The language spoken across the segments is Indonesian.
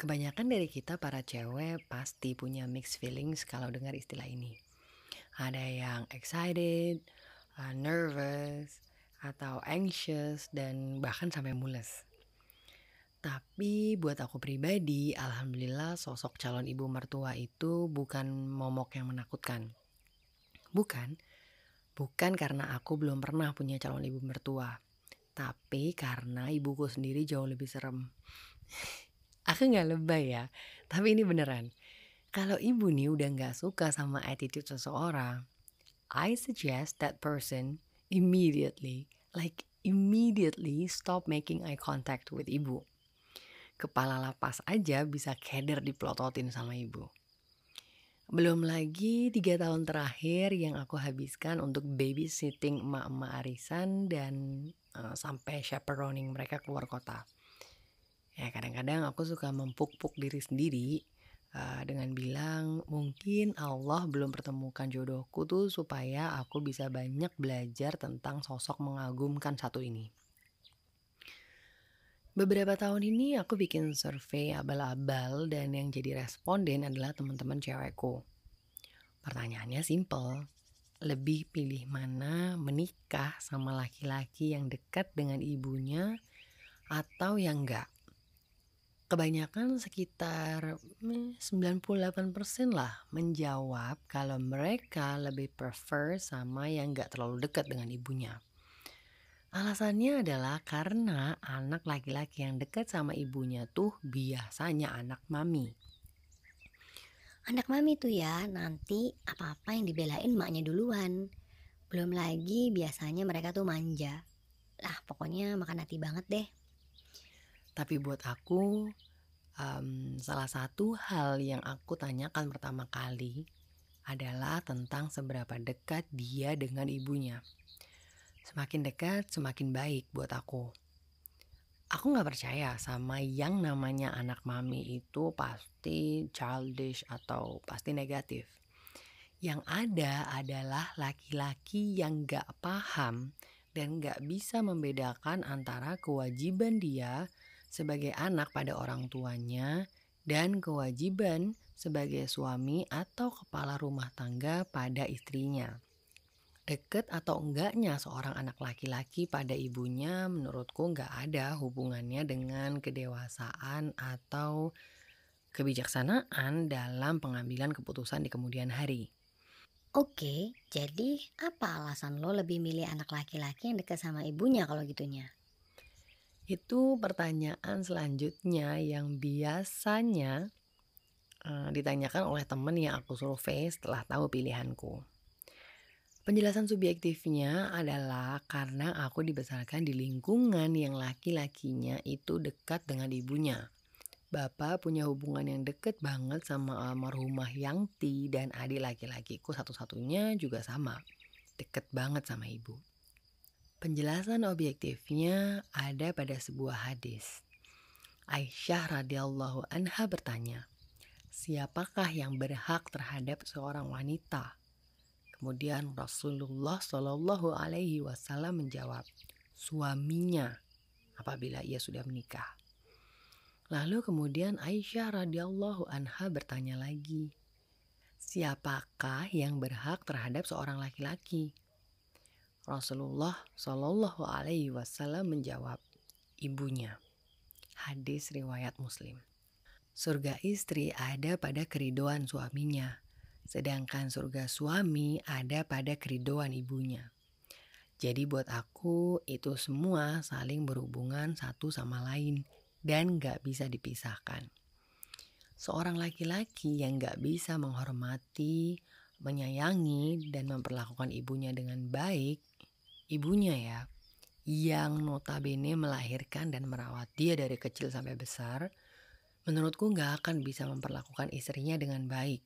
Kebanyakan dari kita para cewek pasti punya mixed feelings kalau dengar istilah ini. Ada yang excited, uh, nervous, atau anxious, dan bahkan sampai mules. Tapi buat aku pribadi, alhamdulillah sosok calon ibu mertua itu bukan momok yang menakutkan. Bukan, bukan karena aku belum pernah punya calon ibu mertua. Tapi karena ibuku sendiri jauh lebih serem. Aku nggak lebay ya, tapi ini beneran. Kalau ibu nih udah nggak suka sama attitude seseorang, I suggest that person immediately, like immediately stop making eye contact with ibu. Kepala lapas aja bisa keder dipelototin sama ibu. Belum lagi tiga tahun terakhir yang aku habiskan untuk babysitting emak-emak arisan dan uh, sampai chaperoning mereka keluar kota ya kadang-kadang aku suka mempuk-puk diri sendiri uh, dengan bilang mungkin Allah belum pertemukan jodohku tuh supaya aku bisa banyak belajar tentang sosok mengagumkan satu ini. Beberapa tahun ini aku bikin survei abal-abal dan yang jadi responden adalah teman-teman cewekku. Pertanyaannya simple, lebih pilih mana menikah sama laki-laki yang dekat dengan ibunya atau yang enggak? Kebanyakan sekitar 98% lah menjawab kalau mereka lebih prefer sama yang gak terlalu dekat dengan ibunya. Alasannya adalah karena anak laki-laki yang dekat sama ibunya tuh biasanya anak mami. Anak mami tuh ya nanti apa-apa yang dibelain maknya duluan. Belum lagi biasanya mereka tuh manja. Lah pokoknya makan hati banget deh. Tapi buat aku, um, salah satu hal yang aku tanyakan pertama kali adalah tentang seberapa dekat dia dengan ibunya. Semakin dekat, semakin baik buat aku. Aku gak percaya sama yang namanya anak mami itu pasti childish atau pasti negatif. Yang ada adalah laki-laki yang gak paham dan gak bisa membedakan antara kewajiban dia sebagai anak pada orang tuanya dan kewajiban sebagai suami atau kepala rumah tangga pada istrinya. Deket atau enggaknya seorang anak laki-laki pada ibunya menurutku enggak ada hubungannya dengan kedewasaan atau kebijaksanaan dalam pengambilan keputusan di kemudian hari. Oke, jadi apa alasan lo lebih milih anak laki-laki yang dekat sama ibunya kalau gitunya? Itu pertanyaan selanjutnya yang biasanya uh, ditanyakan oleh teman yang aku survei setelah tahu pilihanku. Penjelasan subjektifnya adalah karena aku dibesarkan di lingkungan yang laki-lakinya itu dekat dengan ibunya. Bapak punya hubungan yang deket banget sama almarhumah Yangti dan adik laki-lakiku satu-satunya juga sama. Deket banget sama ibu. Penjelasan objektifnya ada pada sebuah hadis. Aisyah radhiyallahu anha bertanya, siapakah yang berhak terhadap seorang wanita? Kemudian Rasulullah Shallallahu Alaihi Wasallam menjawab, suaminya apabila ia sudah menikah. Lalu kemudian Aisyah radhiyallahu anha bertanya lagi, siapakah yang berhak terhadap seorang laki-laki? Rasulullah Shallallahu Alaihi Wasallam menjawab, ibunya. Hadis riwayat Muslim. Surga istri ada pada keridoan suaminya, sedangkan surga suami ada pada keridoan ibunya. Jadi buat aku itu semua saling berhubungan satu sama lain dan gak bisa dipisahkan. Seorang laki-laki yang gak bisa menghormati, menyayangi, dan memperlakukan ibunya dengan baik, ibunya ya, yang notabene melahirkan dan merawat dia dari kecil sampai besar, menurutku gak akan bisa memperlakukan istrinya dengan baik.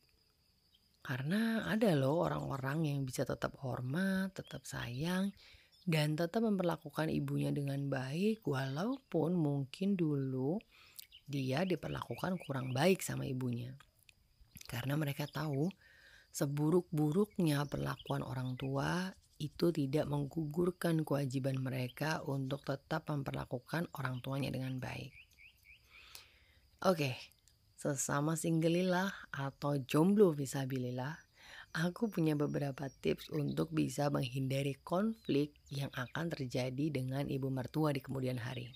Karena ada loh orang-orang yang bisa tetap hormat, tetap sayang, dan tetap memperlakukan ibunya dengan baik walaupun mungkin dulu dia diperlakukan kurang baik sama ibunya. Karena mereka tahu seburuk-buruknya perlakuan orang tua itu tidak menggugurkan kewajiban mereka untuk tetap memperlakukan orang tuanya dengan baik. Oke, sesama singgelilah atau jomblo visabilillah, aku punya beberapa tips untuk bisa menghindari konflik yang akan terjadi dengan ibu mertua di kemudian hari.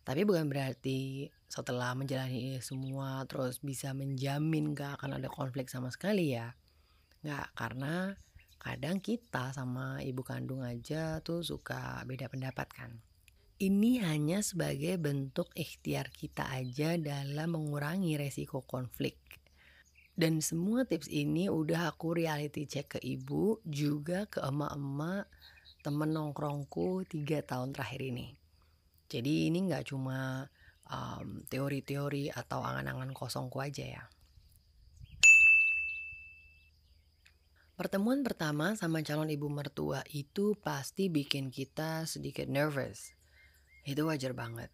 Tapi bukan berarti setelah menjalani ini semua terus bisa menjamin gak akan ada konflik sama sekali ya. Nggak, karena kadang kita sama ibu kandung aja tuh suka beda pendapat kan. Ini hanya sebagai bentuk ikhtiar kita aja dalam mengurangi resiko konflik. Dan semua tips ini udah aku reality check ke ibu, juga ke emak-emak temen nongkrongku tiga tahun terakhir ini. Jadi ini nggak cuma um, teori-teori atau angan-angan kosongku aja ya. Pertemuan pertama sama calon ibu mertua itu pasti bikin kita sedikit nervous. Itu wajar banget.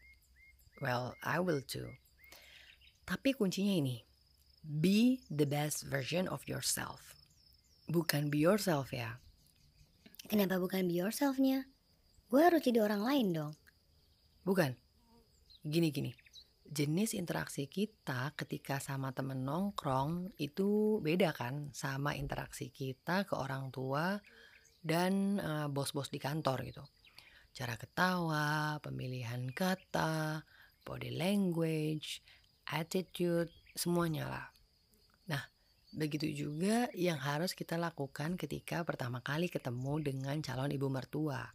Well, I will too. Tapi kuncinya ini, be the best version of yourself. Bukan be yourself ya. Kenapa bukan be yourself-nya? Gue harus jadi orang lain dong. Bukan. Gini-gini. Jenis interaksi kita ketika sama temen nongkrong itu beda kan sama interaksi kita ke orang tua dan uh, bos-bos di kantor gitu. Cara ketawa, pemilihan kata, body language, attitude, semuanya lah. Nah, begitu juga yang harus kita lakukan ketika pertama kali ketemu dengan calon ibu mertua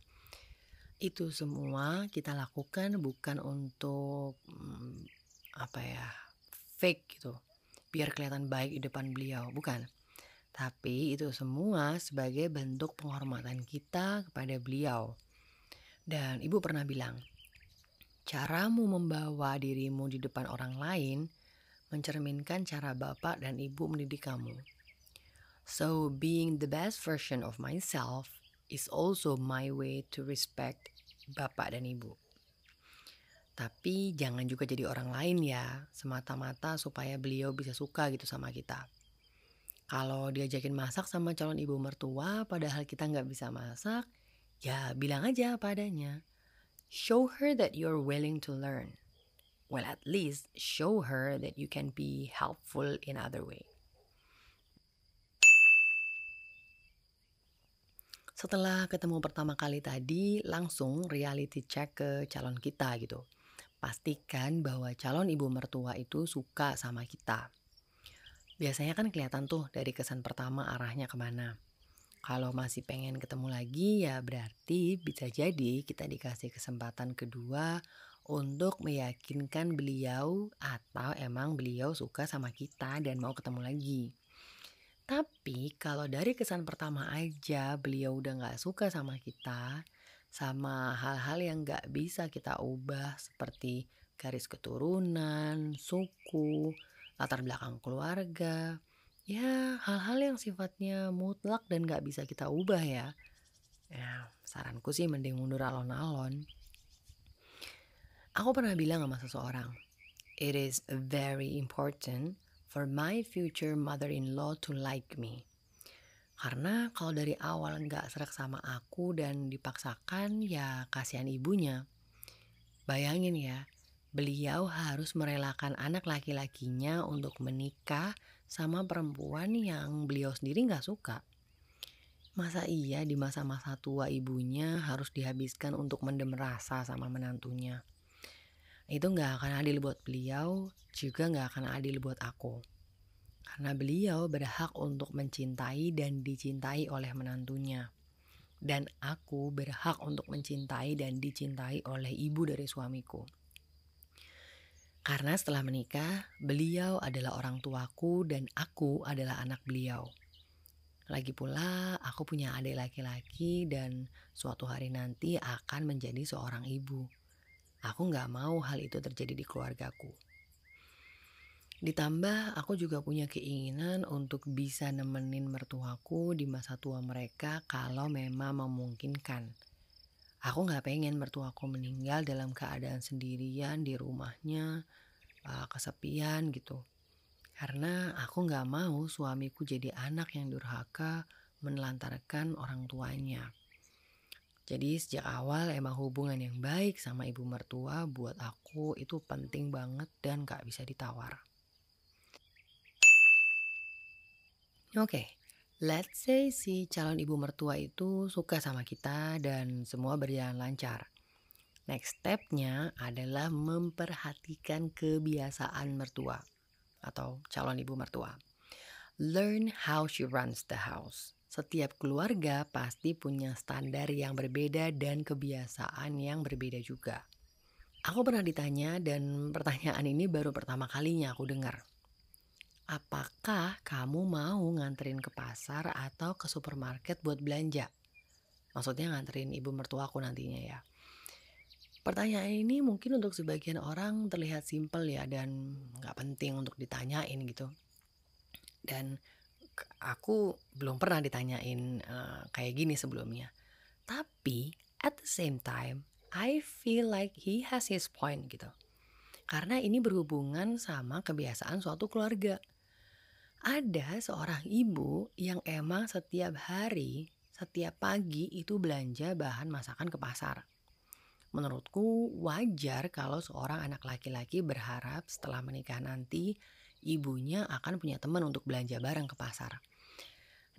itu semua kita lakukan bukan untuk hmm, apa ya fake gitu biar kelihatan baik di depan beliau bukan. Tapi itu semua sebagai bentuk penghormatan kita kepada beliau. Dan ibu pernah bilang caramu membawa dirimu di depan orang lain mencerminkan cara bapak dan ibu mendidik kamu. So being the best version of myself is also my way to respect bapak dan ibu. Tapi jangan juga jadi orang lain ya, semata-mata supaya beliau bisa suka gitu sama kita. Kalau diajakin masak sama calon ibu mertua padahal kita nggak bisa masak, ya bilang aja padanya. Show her that you're willing to learn. Well, at least show her that you can be helpful in other way. Setelah ketemu pertama kali tadi, langsung reality check ke calon kita gitu. Pastikan bahwa calon ibu mertua itu suka sama kita. Biasanya kan kelihatan tuh dari kesan pertama arahnya ke mana. Kalau masih pengen ketemu lagi ya berarti bisa jadi kita dikasih kesempatan kedua untuk meyakinkan beliau atau emang beliau suka sama kita dan mau ketemu lagi. Tapi kalau dari kesan pertama aja beliau udah gak suka sama kita, sama hal-hal yang gak bisa kita ubah seperti garis keturunan, suku, latar belakang keluarga, ya hal-hal yang sifatnya mutlak dan gak bisa kita ubah ya. Ya, saranku sih mending mundur alon-alon. Aku pernah bilang sama seseorang, it is very important for my future mother-in-law to like me. Karena kalau dari awal nggak serak sama aku dan dipaksakan ya kasihan ibunya. Bayangin ya, beliau harus merelakan anak laki-lakinya untuk menikah sama perempuan yang beliau sendiri nggak suka. Masa iya di masa-masa tua ibunya harus dihabiskan untuk mendem rasa sama menantunya? Itu nggak akan adil buat beliau, juga nggak akan adil buat aku. Karena beliau berhak untuk mencintai dan dicintai oleh menantunya. Dan aku berhak untuk mencintai dan dicintai oleh ibu dari suamiku. Karena setelah menikah, beliau adalah orang tuaku dan aku adalah anak beliau. Lagi pula, aku punya adik laki-laki dan suatu hari nanti akan menjadi seorang ibu. Aku nggak mau hal itu terjadi di keluargaku. Ditambah aku juga punya keinginan untuk bisa nemenin mertuaku di masa tua mereka kalau memang memungkinkan. Aku nggak pengen mertuaku meninggal dalam keadaan sendirian di rumahnya, uh, kesepian gitu. Karena aku nggak mau suamiku jadi anak yang durhaka menelantarkan orang tuanya. Jadi sejak awal emang hubungan yang baik sama ibu mertua buat aku itu penting banget dan gak bisa ditawar. Oke, okay. let's say si calon ibu mertua itu suka sama kita dan semua berjalan lancar. Next stepnya adalah memperhatikan kebiasaan mertua atau calon ibu mertua. Learn how she runs the house. Setiap keluarga pasti punya standar yang berbeda dan kebiasaan yang berbeda juga. Aku pernah ditanya dan pertanyaan ini baru pertama kalinya aku dengar. Apakah kamu mau nganterin ke pasar atau ke supermarket buat belanja? Maksudnya nganterin ibu mertuaku nantinya ya. Pertanyaan ini mungkin untuk sebagian orang terlihat simpel ya dan nggak penting untuk ditanyain gitu. Dan aku belum pernah ditanyain eh, kayak gini sebelumnya. Tapi at the same time, I feel like he has his point gitu. Karena ini berhubungan sama kebiasaan suatu keluarga. Ada seorang ibu yang emang setiap hari, setiap pagi itu belanja bahan masakan ke pasar. Menurutku wajar kalau seorang anak laki-laki berharap setelah menikah nanti ibunya akan punya teman untuk belanja bareng ke pasar.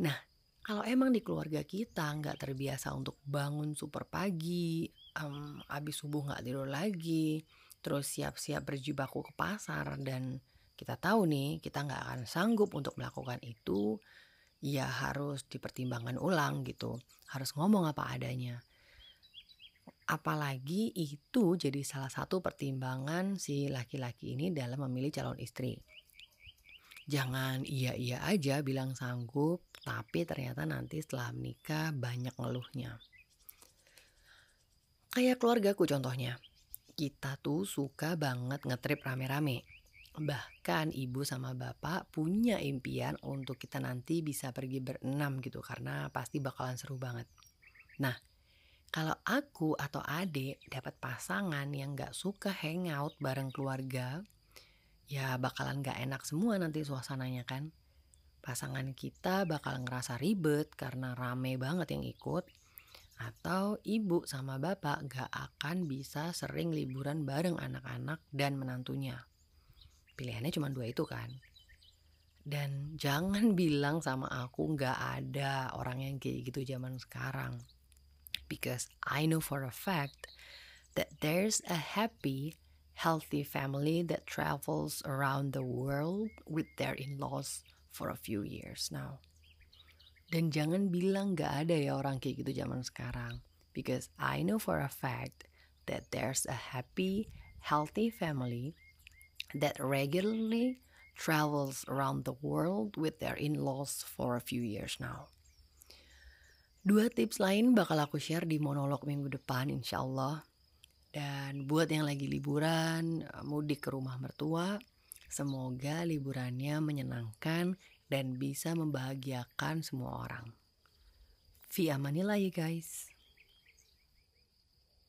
Nah, kalau emang di keluarga kita nggak terbiasa untuk bangun super pagi, em, abis subuh nggak tidur lagi, terus siap-siap berjibaku ke pasar dan kita tahu nih kita nggak akan sanggup untuk melakukan itu, ya harus dipertimbangkan ulang gitu, harus ngomong apa adanya. Apalagi itu jadi salah satu pertimbangan si laki-laki ini dalam memilih calon istri. Jangan iya-iya aja bilang sanggup, tapi ternyata nanti setelah menikah banyak ngeluhnya. Kayak keluargaku contohnya. Kita tuh suka banget ngetrip rame-rame. Bahkan ibu sama bapak punya impian untuk kita nanti bisa pergi berenam gitu karena pasti bakalan seru banget. Nah, kalau aku atau adik dapat pasangan yang gak suka hangout bareng keluarga, ya bakalan gak enak semua nanti suasananya kan. Pasangan kita bakal ngerasa ribet karena rame banget yang ikut. Atau ibu sama bapak gak akan bisa sering liburan bareng anak-anak dan menantunya. Pilihannya cuma dua itu kan. Dan jangan bilang sama aku gak ada orang yang kayak gitu zaman sekarang. Because I know for a fact that there's a happy, healthy family that travels around the world with their in-laws for a few years now. Dan jangan bilang gak ada ya orang kayak gitu zaman sekarang. Because I know for a fact that there's a happy, healthy family that regularly travels around the world with their in-laws for a few years now. Dua tips lain bakal aku share di monolog minggu depan insya Allah. Dan buat yang lagi liburan, eh, mudik ke rumah mertua, semoga liburannya menyenangkan dan bisa membahagiakan semua orang. Fi amanillah ya guys.